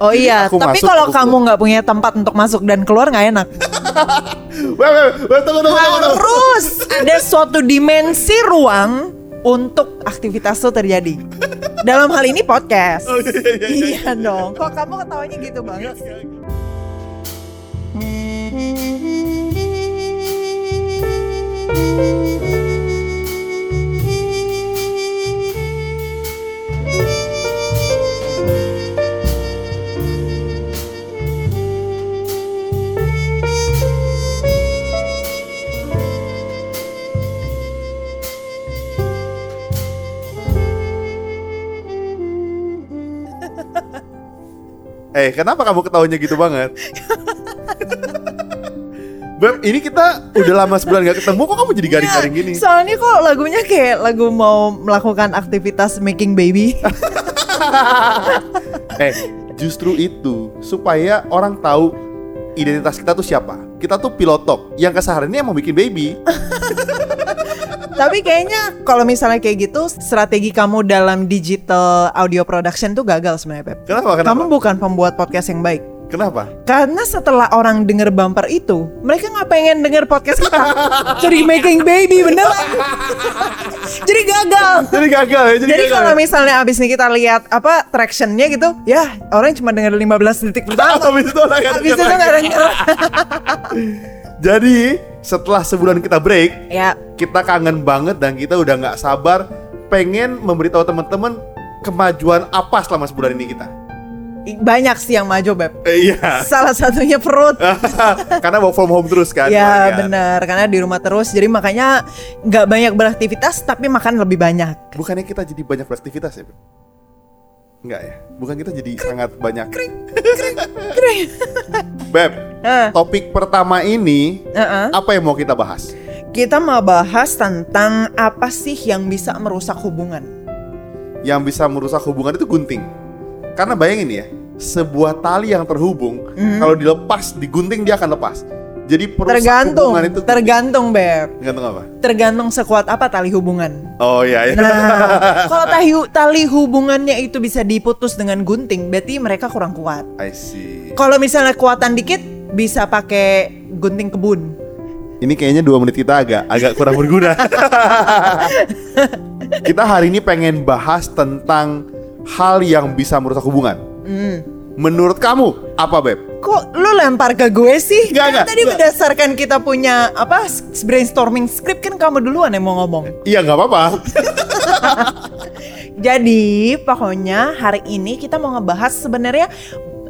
Oh iya, tapi masuk, kalau kamu nggak punya tempat untuk masuk dan keluar nggak enak. Harus ada suatu dimensi ruang untuk aktivitas itu terjadi. Dalam hal ini podcast. Oh, iya, iya, iya. Iya dong. Kok kamu ketawanya gitu banget? Eh, kenapa kamu ketawanya gitu banget? Beb, ini kita udah lama sebulan gak ketemu, kok kamu jadi garing-garing gini? Iya, Soalnya kok lagunya kayak lagu mau melakukan aktivitas making baby. Eh, justru itu supaya orang tahu identitas kita tuh siapa. Kita tuh pilotok yang kesehariannya mau bikin baby. Tapi kayaknya kalau misalnya kayak gitu strategi kamu dalam digital audio production tuh gagal sebenarnya Pep. Kenapa? Kenapa? Kamu bukan pembuat podcast yang baik. Kenapa? Karena setelah orang denger bumper itu, mereka nggak pengen denger podcast kita. Jadi making baby bener. Jadi gagal. Jadi gagal ya, jadi, Jadi gagal. kalau misalnya abis ini kita lihat apa tractionnya gitu, ya orang cuma denger 15 detik pertama. Habis itu orang Abis itu nggak denger. Jadi setelah sebulan kita break, Ya, kita kangen banget dan kita udah nggak sabar pengen memberitahu teman-teman kemajuan apa selama sebulan ini kita. banyak sih yang maju beb. Eh, iya. Salah satunya perut. Karena work from home terus kan. Ya keluarga. benar, karena di rumah terus, jadi makanya nggak banyak beraktivitas, tapi makan lebih banyak. Bukannya kita jadi banyak beraktivitas ya? Beb? Enggak ya? Bukan kita jadi sangat banyak. Beb, Eh, topik pertama ini eh-eh. apa yang mau kita bahas? Kita mau bahas tentang apa sih yang bisa merusak hubungan. Yang bisa merusak hubungan itu gunting. Karena bayangin ya, sebuah tali yang terhubung Mhm. kalau dilepas, digunting dia akan lepas. Jadi Tergantung, hubungan itu tergantung beb, tergantung apa? tergantung sekuat apa tali hubungan. Oh iya, iya. Nah, kalau tali, tali hubungannya itu bisa diputus dengan gunting, berarti mereka kurang kuat. I see. Kalau misalnya kuatan dikit, bisa pakai gunting kebun. Ini kayaknya dua menit kita agak agak kurang berguna. kita hari ini pengen bahas tentang hal yang bisa merusak hubungan. Hmm. Menurut kamu apa beb? Kok lu lempar ke gue sih? Nggak, Kan nggak, tadi nggak. berdasarkan kita punya apa brainstorming script kan kamu duluan yang mau ngomong. Iya nggak apa-apa. Jadi pokoknya hari ini kita mau ngebahas sebenarnya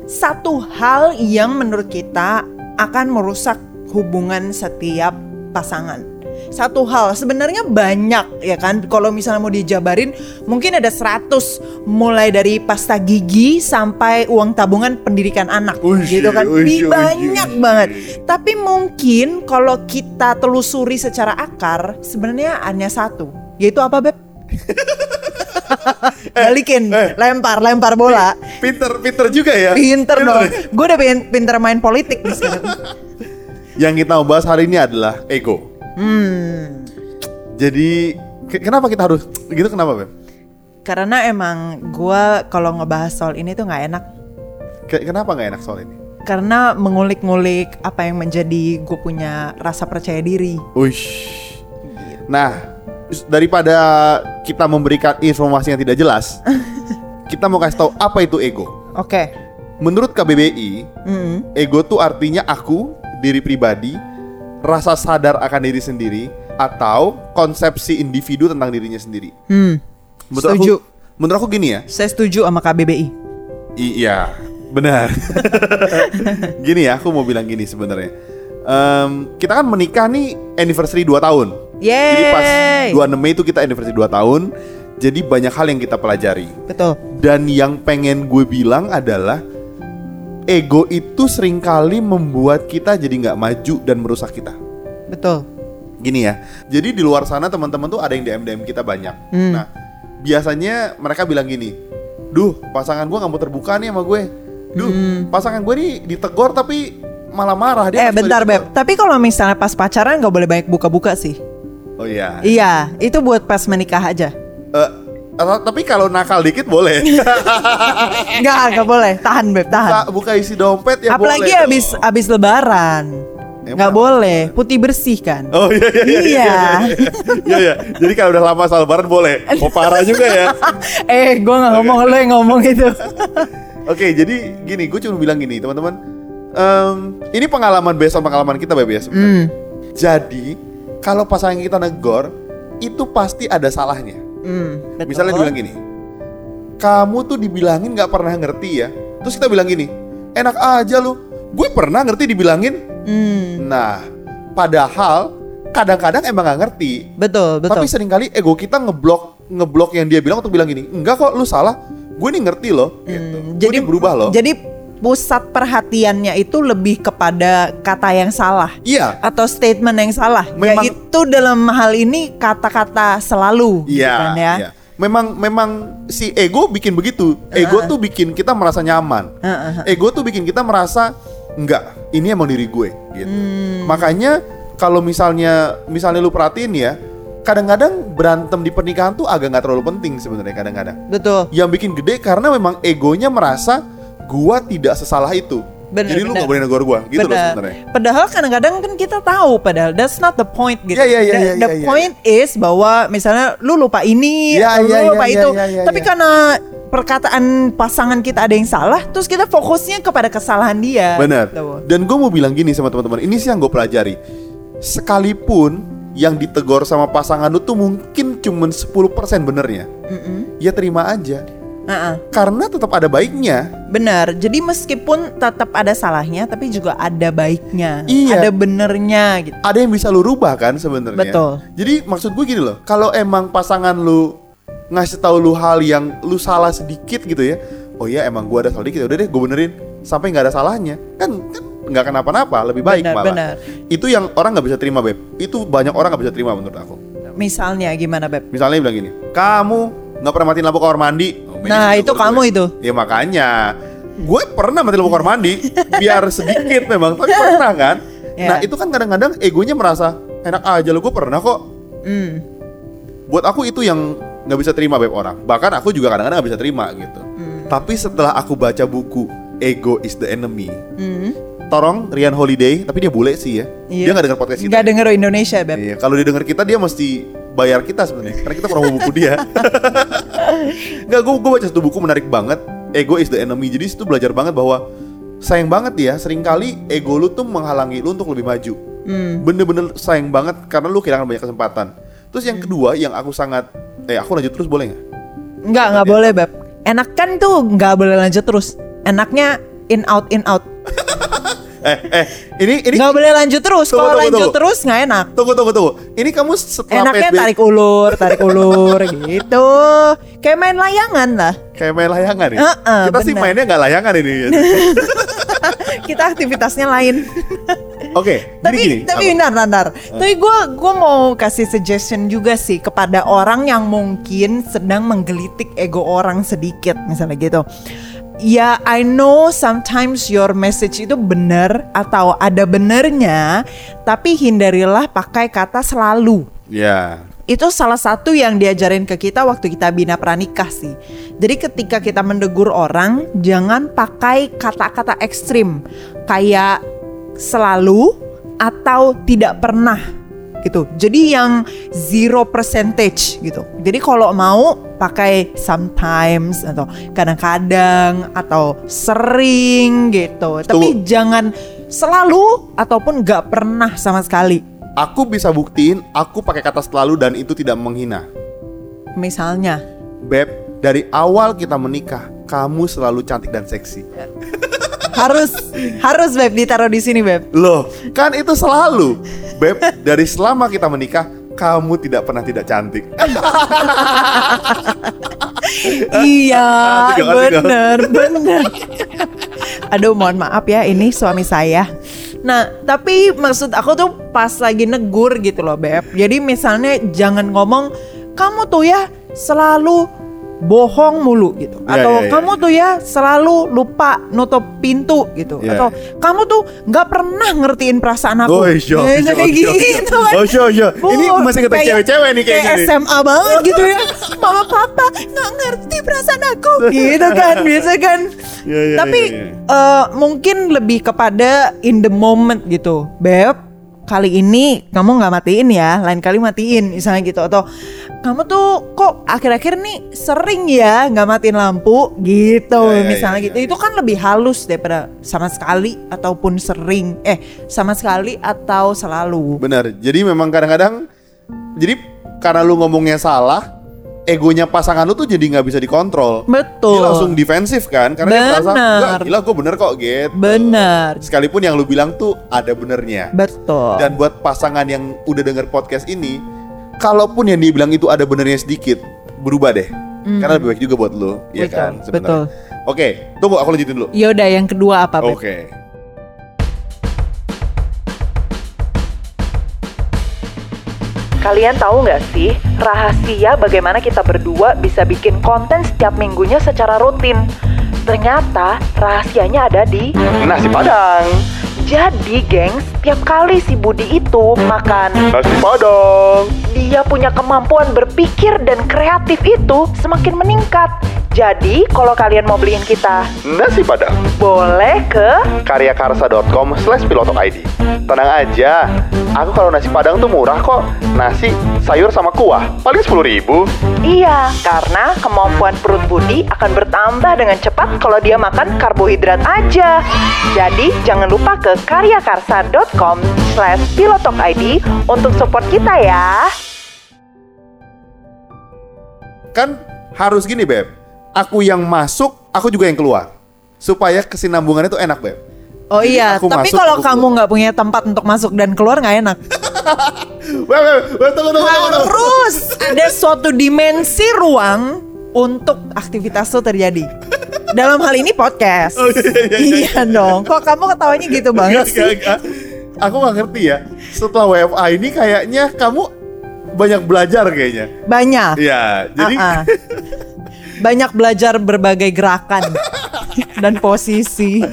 satu hal yang menurut kita akan merusak hubungan setiap pasangan. Satu hal sebenarnya banyak ya kan kalau misalnya mau dijabarin mungkin ada 100 mulai dari pasta gigi sampai uang tabungan pendidikan anak Uish, gitu kan uish, banyak uish. banget tapi mungkin kalau kita telusuri secara akar sebenarnya hanya satu yaitu apa beb balikin eh. lempar lempar bola Pinter, pinter juga ya. pinter dong ya? gue udah pinter, pinter main politik nih sekarang Yang kita mau bahas hari ini adalah ego. hmm Jadi ke- kenapa kita harus gitu? Kenapa beb? karena emang gue kalau ngebahas soal ini tuh nggak enak Ke- kenapa nggak enak soal ini? karena mengulik-ngulik apa yang menjadi gue punya rasa percaya diri Uish. Nah, s- daripada kita memberikan informasi yang tidak jelas, kita mau kasih tahu apa itu ego. oke Menurut KBBI, Hmm. ego tuh artinya aku, diri pribadi, rasa sadar akan diri sendiri, atau konsepsi individu tentang dirinya sendiri. Hmm. Menurut Setuju. aku, menurut aku gini ya. saya setuju sama KBBI I- iya, benar. gini ya, aku mau bilang gini sebenarnya. Em, kita kan menikah nih anniversary 2 tahun. Jadi pas Yeay 26 Mei itu kita anniversary 2 tahun. Jadi banyak hal yang kita pelajari. betul Dan yang pengen gue bilang adalah ego itu sering kali membuat kita jadi nggak maju dan merusak kita. betul Gini ya. Jadi di luar sana teman-teman tuh ada yang DM DM kita banyak. Hmm. Nah, biasanya mereka bilang gini, "Duh, pasangan gue nggak mau terbuka nih sama gue. Duh, pasangan gue nih ditegor tapi malah marah dia." Hmm. Eh bentar ditegur." beb, tapi kalau misalnya pas pacaran nggak boleh banyak buka-buka sih. Oh iya. Iya, itu buat pas menikah aja. Eh, tapi kalau nakal dikit boleh. Enggak, enggak boleh. Tahan, Beb, tahan. Buka, buka isi dompet ya Apalagi boleh. habis habis lebaran. Enggak boleh, putih bersih kan. Oh iya iya iya. Iya iya. iya. Jadi kalau udah lama saat lebaran boleh. Oh parah juga ya. eh, gua nggak ngomong lo yang ngomong itu. Oke, jadi gini, gue cuma bilang gini, teman-teman. Um, ini pengalaman besok pengalaman kita, Beb ya sebenarnya. Hmm. Jadi, kalau pasangan kita negor, itu pasti ada salahnya. Betul. Misalnya dibilang gini, kamu tuh dibilangin nggak pernah ngerti ya. Terus kita bilang gini, enak aja lu. Gue pernah ngerti dibilangin. Hmm, Nah, padahal kadang-kadang emang nggak ngerti. betul, betul. Tapi sering kali ego kita ngeblok ngeblok yang dia bilang untuk bilang gini, enggak kok lu salah. Gue nih ngerti loh. Gitu. Hmm, Gue nih berubah loh. Jadi pusat perhatiannya itu lebih kepada kata yang salah Iya. atau statement yang salah. Memang- Yaitu dalam hal ini kata-kata selalu, gitu Iya, kan ya. iya. Memang memang si ego bikin begitu. Ego tuh bikin kita merasa nyaman. Heeh. Ego tuh bikin kita merasa enggak, ini emang diri gue gitu. Hmm. Makanya kalau misalnya misalnya lu perhatiin ya, kadang-kadang berantem di pernikahan tuh agak nggak terlalu penting sebenarnya kadang-kadang. Betul. Yang bikin gede karena memang egonya merasa gua tidak sesalah itu. Bener, Jadi lu bener. nggak boleh negor gua, gitu loh Benar. sebenarnya. Padahal kadang-kadang kan kita tahu padahal that's not the point gitu. Iya, iya, iya, the iya, the iya, iya. point is bahwa misalnya lu lupa ini, Iya, atau iya, lu lupa iya, itu. iya, iya, Tapi iya. karena perkataan pasangan kita ada yang salah, terus kita fokusnya kepada kesalahan dia. Benar. Gitu. Dan gue mau bilang gini sama teman-teman, ini sih yang gue pelajari. Sekalipun yang ditegor sama pasangan lu tuh mungkin cuman 10% benernya. Mm-mm. Ya terima aja. Uh-uh. Karena tetap ada baiknya. Benar. Jadi meskipun tetap ada salahnya, tapi juga ada baiknya, Iya. ada benernya gitu. Ada yang bisa lu rubah kan sebenarnya. Betul. Jadi maksud gue gini loh, kalau emang pasangan lu ngasih tahu lu hal yang lu salah sedikit gitu ya. Oh iya emang gua ada salah dikit, ya udah deh gue benerin sampai nggak ada salahnya. Kan kan nggak kenapa-napa, lebih baik Benar, malah. benar. Itu yang orang nggak bisa terima, Beb. Itu banyak orang nggak bisa terima menurut aku. Misalnya gimana, Beb? Misalnya bilang gini, kamu nggak pernah matiin lampu kamar mandi. Nah, itu kamu itu. Ya makanya, gue pernah matiin lampu kamar mandi, biar sedikit memang, tapi pernah kan. Ya. Nah itu kan kadang-kadang egonya merasa enak aja lo, gue pernah kok. Hmm. Buat aku itu yang nggak bisa terima beb orang. Bahkan aku juga kadang-kadang nggak bisa terima gitu. Hmm. Tapi setelah aku baca buku Ego is the Enemy, Hmm. Torong Rian Holiday, tapi dia bule sih ya. Iya. Dia nggak dengar podcast kita. Nggak denger Indonesia, Beb. Iya, kalau dia denger kita dia mesti bayar kita sebenarnya karena kita promo buku dia. Nggak, gue gue baca satu buku menarik banget. Ego is the enemy. Jadi situ belajar banget bahwa sayang banget ya, sering kali ego lu tuh menghalangi lu untuk lebih maju. Hmm. Bener-bener sayang banget karena lu kehilangan banyak kesempatan. Terus yang kedua yang aku sangat eh aku lanjut terus boleh nggak? Nggak, nggak boleh, Beb. Enak kan tuh nggak boleh lanjut terus. Enaknya in out in out. Eh eh ini ini Nggak boleh lanjut terus. Tunggu, Kalau tunggu, lanjut tunggu. terus nggak enak. tunggu tunggu tunggu. Ini kamu setelah Enaknya PSBB tarik ulur, tarik ulur gitu. Kayak main layangan lah. kayak main layangan ya. Heeh, kita sih bener. mainnya nggak layangan ini. Kita aktivitasnya lain. Oke, jadi tapi gini. tapi apa? bentar, bentar. Tapi gue gua mau kasih suggestion juga sih kepada orang yang mungkin sedang menggelitik ego orang sedikit, misalnya gitu. Ya, I know sometimes your message itu benar atau ada benernya, tapi hindarilah pakai kata selalu. Ya. Itu salah satu yang diajarin ke kita waktu kita bina pranikah sih. Jadi ketika kita mendegur orang, jangan pakai kata-kata ekstrim kayak selalu atau tidak pernah gitu. Jadi yang zero percentage gitu. Jadi kalau mau pakai sometimes atau kadang-kadang atau sering gitu. Tapi Tunggu. jangan selalu ataupun nggak pernah sama sekali. Aku bisa buktiin aku pakai kata selalu dan itu tidak menghina. Misalnya, Beb, dari awal kita menikah, kamu selalu cantik dan seksi. harus harus beb ditaruh di sini beb Loh, kan itu selalu. Beb, dari selama kita menikah, kamu tidak pernah tidak cantik. iya kali. bener bener aduh mohon maaf ya ini suami saya nah tapi maksud aku tuh pas lagi negur gitu loh beb jadi misalnya jangan ngomong kamu tuh ya selalu bohong mulu gitu. Iya, atau iya, iya. kamu tuh ya selalu lupa nutup pintu gitu. Iya, atau kamu tuh nggak pernah ngertiin perasaan aku. Oh, iya, Ya, iya, kayak iya, gitu kan. Oh, iya, iya. Ini Bu, masih kata kayak- cewek-cewek nih kayak gini. SMA banget gitu ya. Mama papa nggak ngerti perasaan aku. Gitu kan biasa kan. Iya, iya, tapi iya, iya. eh, mungkin lebih kepada in the moment gitu. Beb kali ini kamu nggak matiin ya lain kali matiin misalnya gitu. Atau kamu tuh kok akhir-akhir nih sering ya nggak matiin lampu gitu Iya, iya, misalnya iya, gitu. iya, itu kan lebih halus daripada sama sekali ataupun sering. Eh sama sekali atau selalu? Benar. Jadi memang kadang-kadang jadi karena lu ngomongnya salah, egonya pasangan lu tuh jadi nggak bisa dikontrol. betul Dia langsung defensif kan karena dia merasa enggak gila gue bener kok gitu. benar Sekalipun yang lu bilang tuh ada benernya. betul Dan buat pasangan yang udah denger podcast ini, kalaupun yang dia bilang itu ada benernya sedikit, berubah deh. Karena lebih baik juga buat lu, ya Betul, kan? sebenarnya. betul. Oke, tunggu aku lanjutin dulu. Yaudah yang kedua apa? Oke. Kalian tahu nggak sih rahasia bagaimana kita berdua bisa bikin konten setiap minggunya secara rutin? Ternyata rahasianya ada di nasi padang. Jadi, gengs, tiap kali si Budi itu makan Nasi padang. dia punya kemampuan berpikir dan kreatif itu semakin meningkat. Jadi, kalau kalian mau beliin kita, Nasi Padang boleh ke karyakarsa.com slash ID Tenang aja, aku kalau nasi padang tuh murah kok Nasi, sayur sama kuah, paling 10 ribu Iya, karena kemampuan perut Budi akan bertambah dengan cepat kalau dia makan karbohidrat aja. Jadi, jangan lupa ke karyakarsa.com slash pilotokid untuk support kita ya. Kan harus gini, Beb. Aku yang masuk, aku juga yang keluar. Supaya kesinambungannya tuh enak, Beb. Oh Jadi iya, aku tapi masuk, kalau aku kamu nggak punya tempat untuk masuk dan keluar nggak enak. Beb, Beb, Beb, tunggu, tunggu, tunggu, tunggu. Harus ada suatu dimensi ruang untuk aktivitas itu terjadi. Dalam hal ini podcast. Oh, iya, iya, iya, iya dong. Kok kamu ketawanya gitu banget sih? enggak, enggak. Aku gak ngerti ya. Setelah WFA ini kayaknya kamu banyak belajar kayaknya. Banyak. Iya, jadi Ah-ah. Banyak belajar berbagai gerakan dan posisi.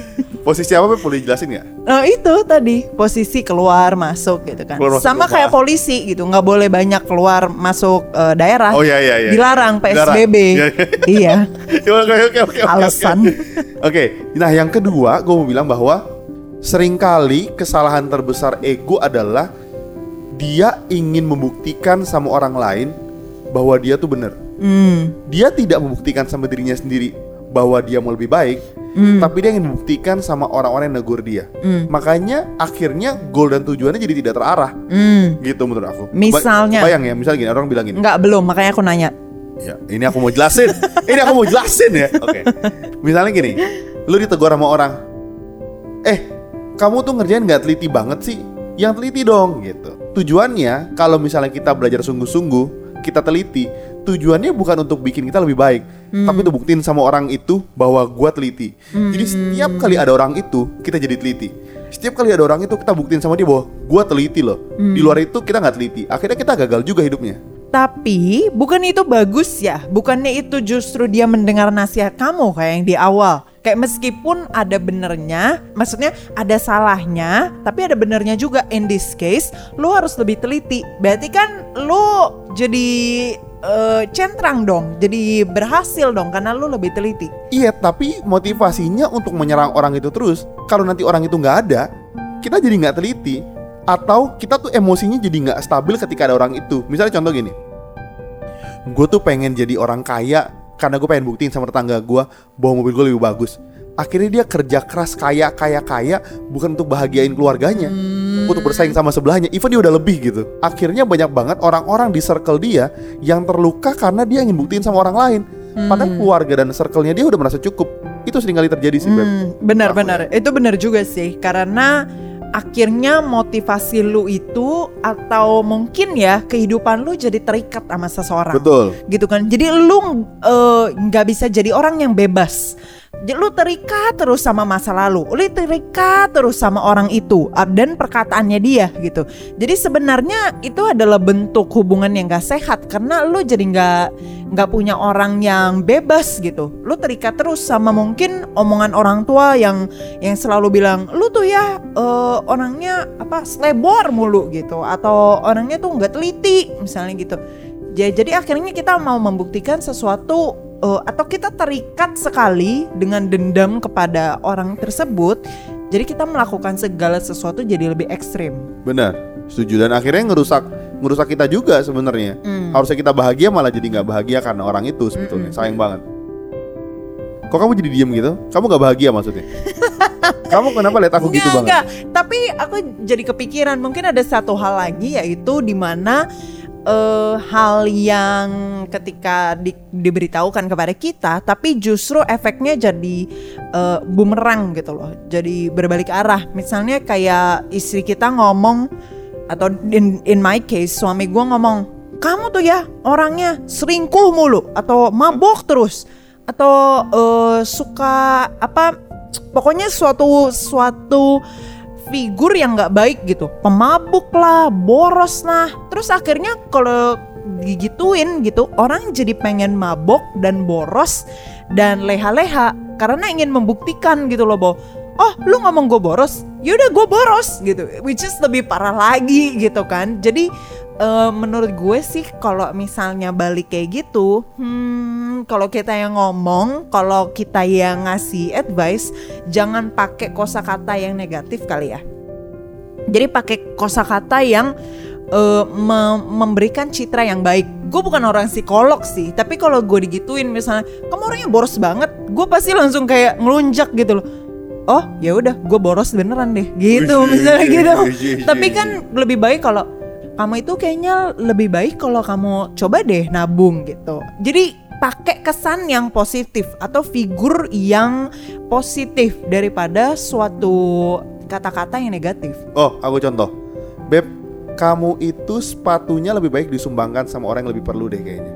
posisi apa? Boleh jelasin nggak? Nah itu tadi posisi keluar masuk gitu kan. Keluar, masuk Sama rumah. kayak polisi gitu, nggak boleh banyak keluar masuk eh, daerah. Oh, iya, iya, iya. Dilarang. PSBB. Iya, iya. Oke, oke, oke, oke, oke. Alasan. Oke, nah yang kedua gue mau bilang bahwa sering kali kesalahan terbesar ego adalah dia ingin membuktikan sama orang lain bahwa dia tuh bener. Hmm. Dia tidak membuktikan sama dirinya sendiri bahwa dia mau lebih baik, Hmm. tapi dia ingin membuktikan sama orang-orang yang negur dia. Makanya akhirnya goal dan tujuannya jadi tidak terarah. Hmm. Gitu menurut aku. Misalnya? Bayang ya, misalnya gini, orang bilang gini. Nggak belum, makanya aku nanya. Ya, ini aku mau jelasin. ini aku mau jelasin ya. Oke. Misalnya gini, lu ditegur sama orang. Eh, kamu tuh ngerjain nggak teliti banget sih? Yang teliti dong gitu. Tujuannya kalau misalnya kita belajar sungguh-sungguh, kita teliti, tujuannya bukan untuk bikin kita lebih baik, tapi untuk buktiin sama orang itu bahwa gua teliti. Jadi setiap kali ada orang itu, kita jadi teliti. Setiap kali ada orang itu kita buktiin sama dia bahwa gua teliti loh. Di luar itu kita nggak teliti. Akhirnya kita gagal juga hidupnya. Tapi bukan itu bagus ya? Bukannya itu justru dia mendengar nasihat kamu kayak yang di awal? Kayak meskipun ada benernya, maksudnya ada salahnya, tapi ada benernya juga. In this case, lu harus lebih teliti. Berarti kan lu jadi eh, centrang dong, jadi berhasil dong karena lu lebih teliti. Iya, tapi motivasinya untuk menyerang orang itu terus. Kalau nanti orang itu nggak ada, kita jadi nggak teliti. Atau kita tuh emosinya jadi nggak stabil ketika ada orang itu. Misalnya contoh gini, gue tuh pengen jadi orang kaya karena gue pengen buktiin sama tetangga gue bahwa mobil gue lebih bagus. Akhirnya dia kerja keras kaya kaya kaya bukan untuk bahagiain keluarganya, untuk bersaing sama sebelahnya. Even dia udah lebih gitu. Akhirnya banyak banget orang-orang di circle dia yang terluka karena dia ingin buktiin sama orang lain. Padahal keluarga dan circle-nya dia udah merasa cukup. Itu sering kali terjadi sih. Hmm, benar-benar, itu benar juga sih karena akhirnya motivasi lu itu atau mungkin ya kehidupan lu jadi terikat sama seseorang. Betul. gitu kan jadi lu eh, nggak bisa jadi orang yang bebas Lu terikat terus sama masa lalu, lu terikat terus sama orang itu uh, dan perkataannya dia gitu. Jadi sebenarnya itu adalah bentuk hubungan yang gak sehat karena lu jadi nggak nggak punya orang yang bebas gitu. Lu terikat terus sama mungkin omongan orang tua yang yang selalu bilang lu tuh ya eh, orangnya apa selebor mulu gitu atau orangnya tuh nggak teliti misalnya gitu. Ja- Jadi akhirnya kita mau membuktikan sesuatu eh, atau kita terikat sekali dengan dendam kepada orang tersebut. Jadi kita melakukan segala sesuatu jadi lebih ekstrim. Benar, setuju dan akhirnya ngerusak ngerusak kita juga sebenarnya. Hmm. Harusnya kita bahagia malah jadi nggak bahagia karena orang itu sebetulnya. Sayang banget. Kok kamu jadi diem gitu? Kamu nggak bahagia maksudnya? kamu kenapa lihat aku gitu Enggak, banget? enggak. Tapi aku jadi kepikiran mungkin ada satu hal lagi yaitu di mana eh, hal yang ketika di, diberitahukan kepada kita, tapi justru efeknya jadi eh, bumerang gitu loh. Jadi berbalik arah. Misalnya kayak istri kita ngomong atau in, in my case suami gua ngomong, kamu tuh ya orangnya selingkuh mulu atau mabok terus atau eh, suka apa pokoknya suatu suatu figur yang nggak baik gitu. Pemabuk lah boros lah terus akhirnya kalau digituin gitu orang jadi pengen mabok dan boros dan leha-leha karena ingin membuktikan gitu loh bahwa oh lu ngomong gue boros? Yaudah gue boros gitu. Which is lebih parah lagi gitu kan. Jadi eh, menurut gue sih kalau misalnya balik kayak gitu, hmm, kalau kita yang ngomong, kalau kita yang ngasih advice, jangan pakai kosakata yang negatif kali ya. Jadi pakai kosakata yang eh, me- memberikan citra yang baik. Gue bukan orang psikolog sih, tapi kalau gue digituin misalnya, kamu orangnya boros banget, gue pasti langsung kayak ngelunjak gitu loh. Oh ya udah, gue boros beneran deh, gitu misalnya iya, gitu. iya, iya, Tapi iya. kan lebih baik kalau kamu itu kayaknya lebih baik kalau kamu coba deh nabung gitu. Jadi pakai kesan yang positif atau figur yang positif daripada suatu kata-kata yang negatif. Oh, aku contoh. Beb, kamu itu sepatunya lebih baik disumbangkan sama orang yang lebih perlu deh kayaknya.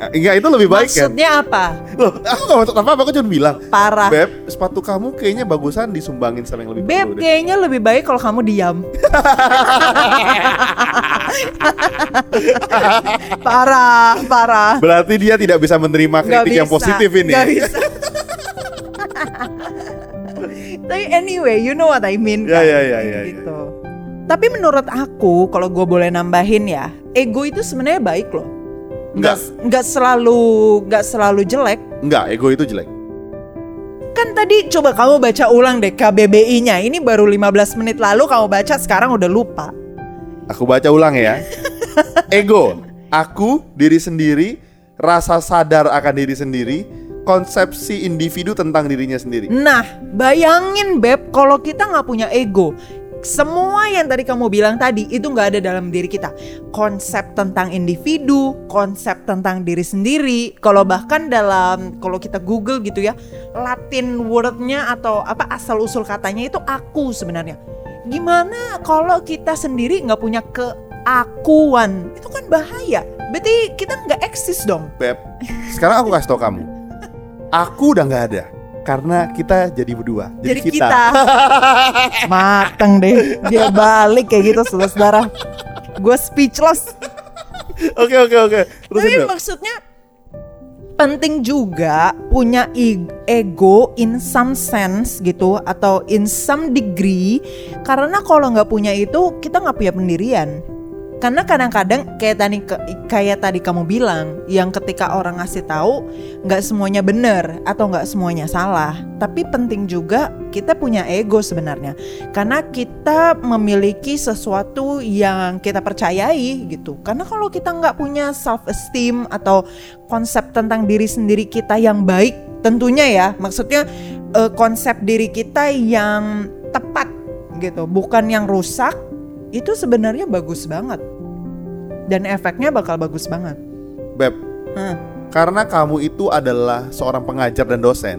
Enggak, itu lebih baik kan? Maksudnya apa? Loh, aku gak maksud apa-apa, aku cuma bilang Parah. Beb, sepatu kamu kayaknya bagusan disumbangin sama yang lebih Beb, deh kayaknya lebih baik kalau kamu diam. parah, parah. Berarti dia tidak bisa menerima kritik yang bisa, positif ini nggak bisa. Tapi anyway, you know what I mean Ya, kan? ya, ya, ya, gitu. Tapi menurut aku, kalau gue boleh nambahin ya, ego itu sebenarnya baik loh. Nggak, nggak selalu, nggak selalu jelek. Enggak, ego itu jelek Kan tadi coba kamu baca ulang deh KBBI-nya. Ini baru 15 menit lalu kamu baca, sekarang udah lupa. Aku baca ulang ya Ego, aku, diri sendiri, rasa sadar akan diri sendiri Konsepsi individu tentang dirinya sendiri Nah, bayangin Beb, kalau kita nggak punya ego, semua yang tadi kamu bilang tadi itu nggak ada dalam diri kita. Konsep tentang individu, konsep tentang diri sendiri. Kalau bahkan dalam kalau kita Google gitu ya, Latin wordnya atau apa asal usul katanya itu aku sebenarnya. Gimana kalau kita sendiri nggak punya keakuan? Itu kan bahaya. Berarti kita nggak eksis dong. Beb, sekarang aku kasih tau kamu Aku udah nggak ada Karena kita jadi berdua Jadi, kita. Mateng deh. Dia balik kayak gitu saudara-saudara. Gue speechless. Oke oke oke Tapi Beb maksudnya penting juga punya ego in some sense gitu atau in some degree karena kalau nggak punya itu kita nggak punya pendirian karena kadang-kadang kayak tadi kayak tadi kamu bilang yang ketika orang ngasih tahu nggak semuanya benar atau nggak semuanya salah. Tapi penting juga kita punya ego sebenarnya. Karena kita memiliki sesuatu yang kita percayai gitu. Karena kalau kita nggak punya self esteem atau konsep tentang diri sendiri kita yang baik tentunya ya maksudnya eh, konsep diri kita yang tepat gitu bukan yang rusak itu sebenarnya bagus banget dan efeknya bakal bagus banget Beb, Hah. karena kamu itu adalah seorang pengajar dan dosen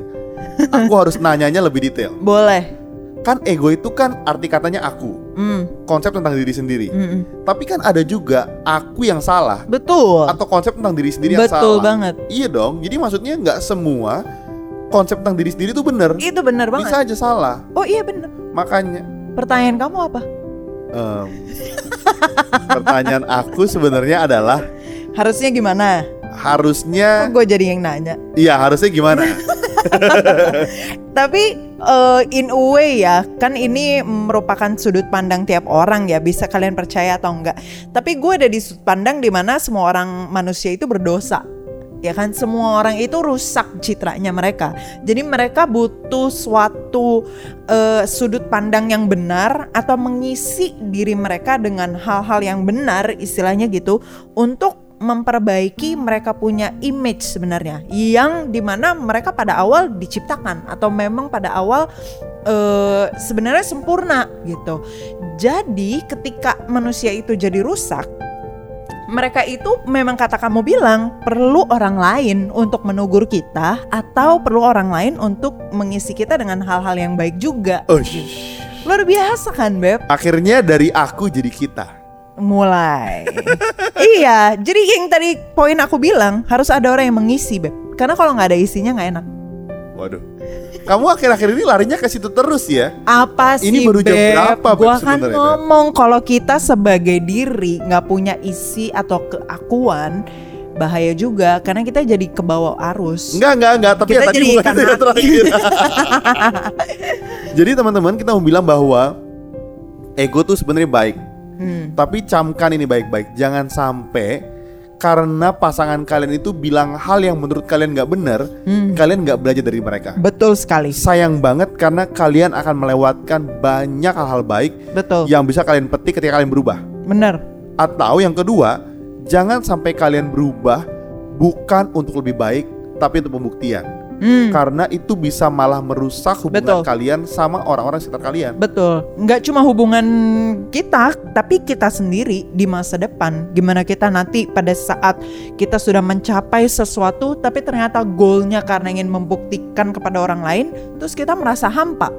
Aku harus nanyanya lebih detail boleh Kan ego itu kan arti katanya aku Hmm, Konsep tentang diri sendiri hmm, hmm. Tapi kan ada juga aku yang salah betul Atau konsep tentang diri sendiri yang betul salah banget Iya dong, jadi maksudnya nggak semua konsep tentang diri sendiri tuh bener. Itu benar banget. Bisa aja salah. Oh iya benar. Makanya Pertanyaan kamu apa? Em, pertanyaan aku sebenarnya adalah Harusnya gimana? harusnya Kok gue jadi yang nanya? iya harusnya gimana? Tapi eh, in a way ya, kan ini merupakan sudut pandang tiap orang ya, bisa kalian percaya atau enggak. Tapi gue ada di sudut pandang di mana semua orang manusia itu berdosa. Ya kan semua orang itu rusak citranya mereka. Jadi mereka butuh suatu eh, sudut pandang yang benar atau mengisi diri mereka dengan hal-hal yang benar istilahnya gitu untuk memperbaiki mereka punya image sebenarnya yang di mana mereka pada awal diciptakan atau memang pada awal eh, sebenarnya sempurna gitu. Jadi ketika manusia itu jadi rusak, mereka itu memang kata kamu bilang perlu orang lain untuk menegur kita atau perlu orang lain untuk mengisi kita dengan hal-hal yang baik juga. Ush. Luar biasa kan beb? Akhirnya dari aku jadi kita. Mulai. iya, jadi yang tadi poin aku bilang harus ada orang yang mengisi, Beb. Karena kalau nggak ada isinya nggak enak. Waduh. Kamu akhir-akhir ini larinya ke situ terus ya? Apa sih, Ini baru jam Beb? berapa, Gua kan ngomong kalau kita sebagai diri nggak punya isi atau keakuan, bahaya juga karena kita jadi kebawa arus. Enggak, enggak, enggak, tapi Kita ya tadi jadi bukan itu terakhir. jadi teman-teman kita mau bilang bahwa ego tuh sebenarnya baik. Hmm. Tapi camkan ini baik-baik. Jangan sampai karena pasangan kalian itu bilang hal yang menurut kalian nggak benar, Hmm. kalian nggak belajar dari mereka. Betul sekali. Sayang banget karena kalian akan melewatkan banyak hal-hal baik Betul. yang bisa kalian petik ketika kalian berubah. Bener. Atau yang kedua, jangan sampai kalian berubah bukan untuk lebih baik, tapi untuk pembuktian. Hmm. Karena itu bisa malah merusak Betul. hubungan kalian sama orang-orang sekitar kalian. Betul, nggak cuma hubungan kita, tapi kita sendiri di masa depan. Gimana kita nanti pada saat kita sudah mencapai sesuatu, tapi ternyata goalnya karena ingin membuktikan kepada orang lain, terus kita merasa hampa.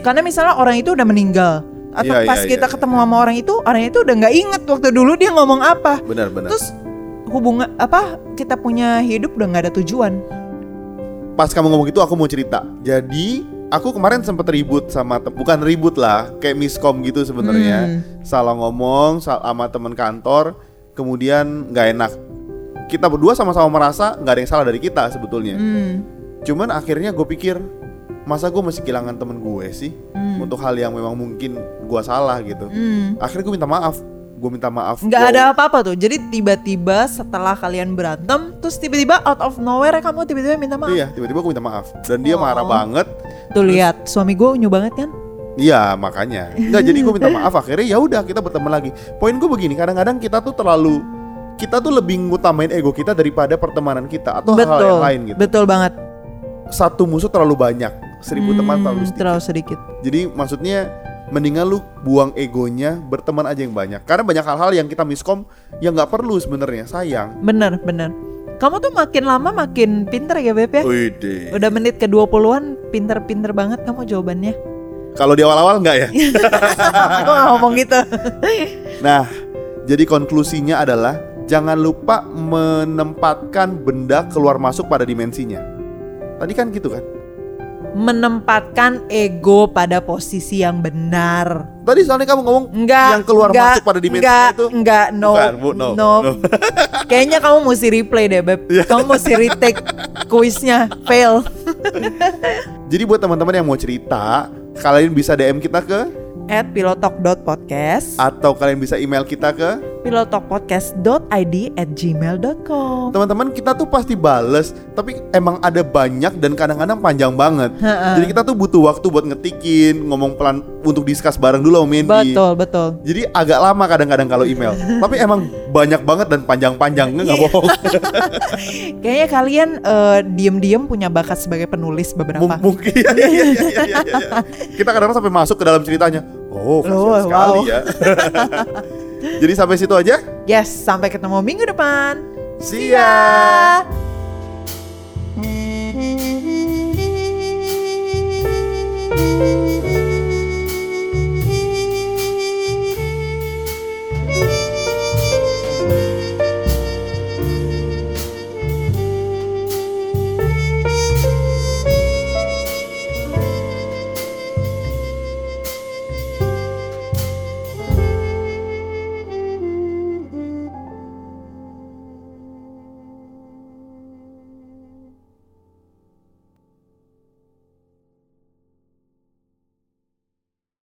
Karena misalnya orang itu udah meninggal, atau iya, pas iya, kita iya. ketemu sama orang itu, orang itu udah nggak inget waktu dulu dia ngomong apa. Benar-benar. Terus hubungan apa kita punya hidup udah nggak ada tujuan. Pas kamu ngomong itu aku mau cerita. Jadi aku kemarin sempet ribut sama bukan ribut lah, kayak miskom gitu sebenarnya. Hmm. Salah ngomong sa- sama teman kantor, kemudian nggak enak. Kita berdua sama-sama merasa nggak ada yang salah dari kita sebetulnya. Hmm. Cuman akhirnya gue pikir masa gue masih kehilangan temen gue sih Hmm. untuk hal yang memang mungkin gue salah gitu. Hmm. Akhirnya gue minta maaf. Gue minta maaf. nggak ada apa-apa tuh jadi tiba-tiba setelah kalian berantem terus tiba-tiba out of nowhere kamu tiba-tiba minta maaf Iya, tiba-tiba gue minta maaf dan dia Oh. marah banget. tuh lihat suami gue unyu banget kan Iya makanya. Nggak jadi gue minta maaf akhirnya ya udah kita berteman lagi. Poin gue begini, kadang-kadang kita tuh terlalu kita tuh lebih ngutamain ego kita daripada pertemanan kita atau hal betul yang lain gitu. betul banget Satu musuh terlalu banyak, seribu teman Hmm, terlalu sedikit. terlalu sedikit Jadi maksudnya mendingan lu buang egonya, berteman aja yang banyak. Karena banyak hal-hal yang kita miskom yang nggak perlu sebenarnya, sayang. bener bener kamu tuh makin lama makin pinter ya Beb ya Wede. udah menit ke 20-an pinter-pinter banget kamu jawabannya Kalau di awal-awal nggak ya? aku gak ngomong gitu Nah, jadi konklusinya adalah jangan lupa menempatkan benda keluar masuk pada dimensinya. Tadi kan gitu kan? Menempatkan ego pada posisi yang benar Tadi soalnya kamu ngomong Enggak, yang keluar enggak, masuk pada dimensi enggak, itu. Enggak, no, Bukan, Bu, no, no. Kayaknya kamu mesti replay deh, Beb. Kamu mesti retake kuisnya, fail. Jadi buat teman-teman yang mau cerita, kalian bisa DM kita ke At pilotalk.podcast atau kalian bisa email kita ke pilotalkpodcast.id at gmail.com teman-teman kita tuh pasti bales tapi emang ada banyak dan kadang-kadang panjang banget Ha-ha. jadi kita tuh butuh waktu buat ngetikin ngomong pelan untuk discuss bareng dulu Mandy Betul, betul. jadi agak lama kadang-kadang kalau email tapi emang banyak banget dan panjang-panjang nggak Iya. bohong Kayaknya kalian eh, diem-diem punya bakat sebagai penulis beberapa. Mung- mungkin ya, ya, ya, ya, ya, ya, ya. kita kadang-kadang sampai masuk ke dalam ceritanya oh kasihan Oh, sekali wow. ya jadi sampai situ aja? Yes, sampai ketemu minggu depan. See ya. Thank ya. you.